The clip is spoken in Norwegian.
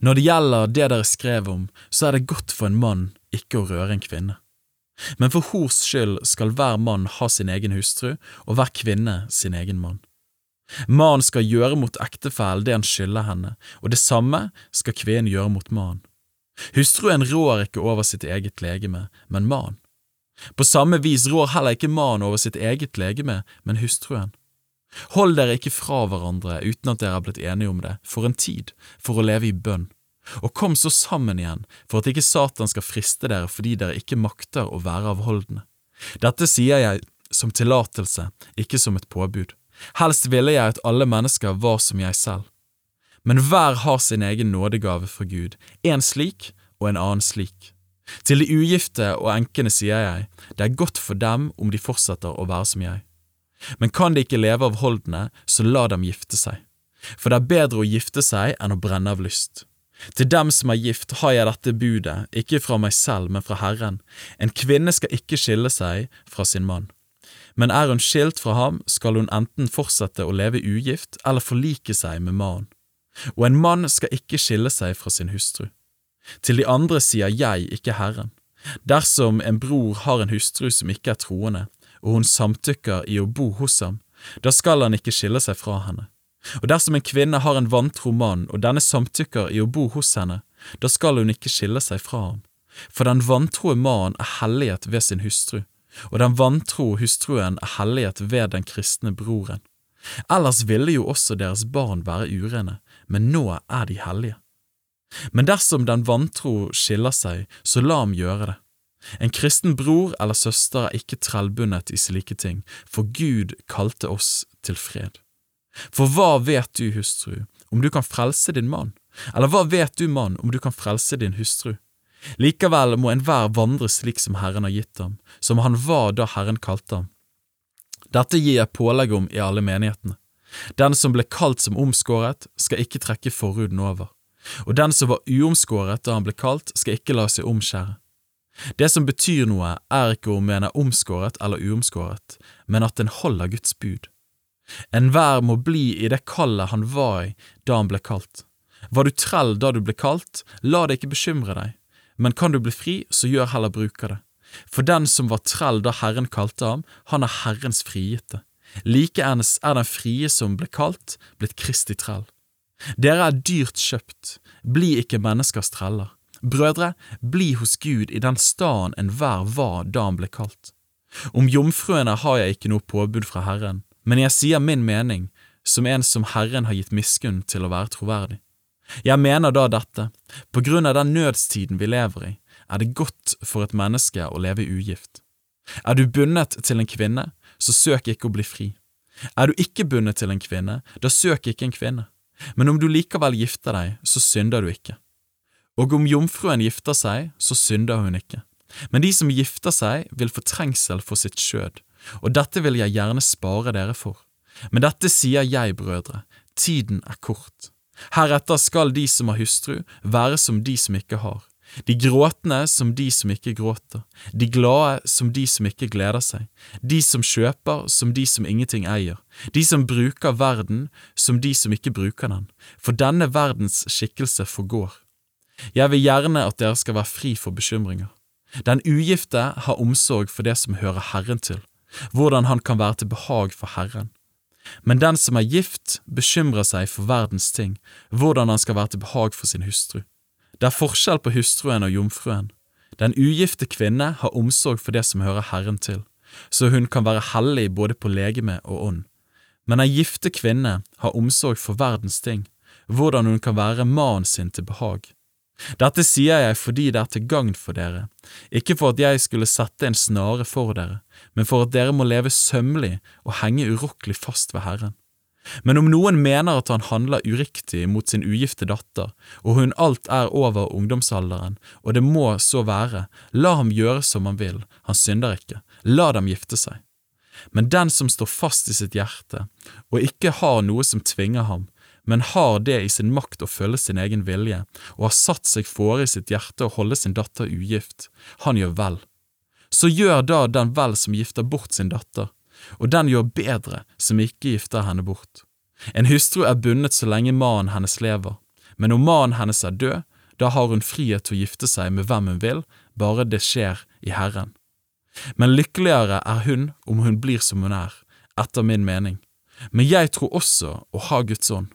Når det gjelder det dere skrev om, så er det godt for en mann ikke å røre en kvinne. Men for hors skyld skal hver mann ha sin egen hustru, og hver kvinne sin egen mann. Mannen skal gjøre mot ektefellen det han skylder henne, og det samme skal kvinnen gjøre mot mannen. Hustruen rår ikke over sitt eget legeme, men mannen. På samme vis rår heller ikke mannen over sitt eget legeme, men hustruen. Hold dere ikke fra hverandre uten at dere har blitt enige om det, for en tid, for å leve i bønn. Og kom så sammen igjen, for at ikke Satan skal friste dere fordi dere ikke makter å være avholdende. Dette sier jeg som tillatelse, ikke som et påbud. Helst ville jeg at alle mennesker var som jeg selv. Men hver har sin egen nådegave fra Gud, en slik og en annen slik. Til de ugifte og enkene sier jeg, det er godt for dem om de fortsetter å være som jeg. Men kan de ikke leve av holdene, så la dem gifte seg. For det er bedre å gifte seg enn å brenne av lyst. Til dem som er gift, har jeg dette budet, ikke fra meg selv, men fra Herren. En kvinne skal ikke skille seg fra sin mann. Men er hun skilt fra ham, skal hun enten fortsette å leve ugift eller forlike seg med mannen. Og en mann skal ikke skille seg fra sin hustru. Til de andre sier jeg, ikke Herren. Dersom en bror har en hustru som ikke er troende, og hun samtykker i å bo hos ham, da skal han ikke skille seg fra henne. Og dersom en kvinne har en vantro mann, og denne samtykker i å bo hos henne, da skal hun ikke skille seg fra ham. For den vantroe mannen er hellighet ved sin hustru, og den vantro hustruen er hellighet ved den kristne broren. Ellers ville jo også deres barn være urene, men nå er de hellige. Men dersom den vantro skiller seg, så la ham gjøre det. En kristen bror eller søster er ikke trellbundet i slike ting, for Gud kalte oss til fred. For hva vet du, hustru, om du kan frelse din mann, eller hva vet du, mann, om du kan frelse din hustru? Likevel må enhver vandre slik som Herren har gitt ham, som han var da Herren kalte ham. Dette gir jeg pålegg om i alle menighetene. Den som ble kalt som omskåret, skal ikke trekke forhuden over, og den som var uomskåret da han ble kalt, skal ikke la seg omskjære. Det som betyr noe, er ikke om en er omskåret eller uomskåret, men at en holder Guds bud. Enhver må bli i det kallet han var i da han ble kalt. Var du trell da du ble kalt, la det ikke bekymre deg, men kan du bli fri, så gjør heller bruk av det. For den som var trell da Herren kalte ham, han er Herrens frigitte. Likeens er den frie som ble kalt, blitt Kristi trell. Dere er dyrt kjøpt, bli ikke menneskers treller. Brødre, bli hos Gud i den staden enhver var da han ble kalt. Om jomfruene har jeg ikke noe påbud fra Herren, men jeg sier min mening, som en som Herren har gitt miskunn til å være troverdig. Jeg mener da dette, på grunn av den nødstiden vi lever i, er det godt for et menneske å leve ugift. Er du bundet til en kvinne, så søk ikke å bli fri. Er du ikke bundet til en kvinne, da søk ikke en kvinne. Men om du likevel gifter deg, så synder du ikke. Og om jomfruen gifter seg, så synder hun ikke. Men de som gifter seg, vil få trengsel for sitt skjød, og dette vil jeg gjerne spare dere for. Men dette sier jeg, brødre, tiden er kort. Heretter skal de som har hustru, være som de som ikke har, de gråtende som de som ikke gråter, de glade som de som ikke gleder seg, de som kjøper som de som ingenting eier, de som bruker verden som de som ikke bruker den, for denne verdens skikkelse forgår. Jeg vil gjerne at dere skal være fri for bekymringer. Den ugifte har omsorg for det som hører Herren til, hvordan han kan være til behag for Herren. Men den som er gift, bekymrer seg for verdens ting, hvordan han skal være til behag for sin hustru. Det er forskjell på hustruen og jomfruen. Den ugifte kvinne har omsorg for det som hører Herren til, så hun kan være hellig både på legeme og ånd. Men den gifte kvinne har omsorg for verdens ting, hvordan hun kan være mannen sin til behag. Dette sier jeg fordi det er til gagn for dere, ikke for at jeg skulle sette en snare for dere, men for at dere må leve sømmelig og henge urokkelig fast ved Herren. Men om noen mener at han handler uriktig mot sin ugifte datter, og hun alt er over ungdomsalderen, og det må så være, la ham gjøre som han vil, han synder ikke, la dem gifte seg. Men den som står fast i sitt hjerte, og ikke har noe som tvinger ham, men har det i sin makt å følge sin egen vilje, og har satt seg fore i sitt hjerte å holde sin datter ugift, han gjør vel. Så gjør da den vel som gifter bort sin datter, og den gjør bedre som ikke gifter henne bort. En hustru er bundet så lenge mannen hennes lever, men om mannen hennes er død, da har hun frihet til å gifte seg med hvem hun vil, bare det skjer i Herren. Men lykkeligere er hun om hun blir som hun er, etter min mening. Men jeg tror også å ha Guds ånd.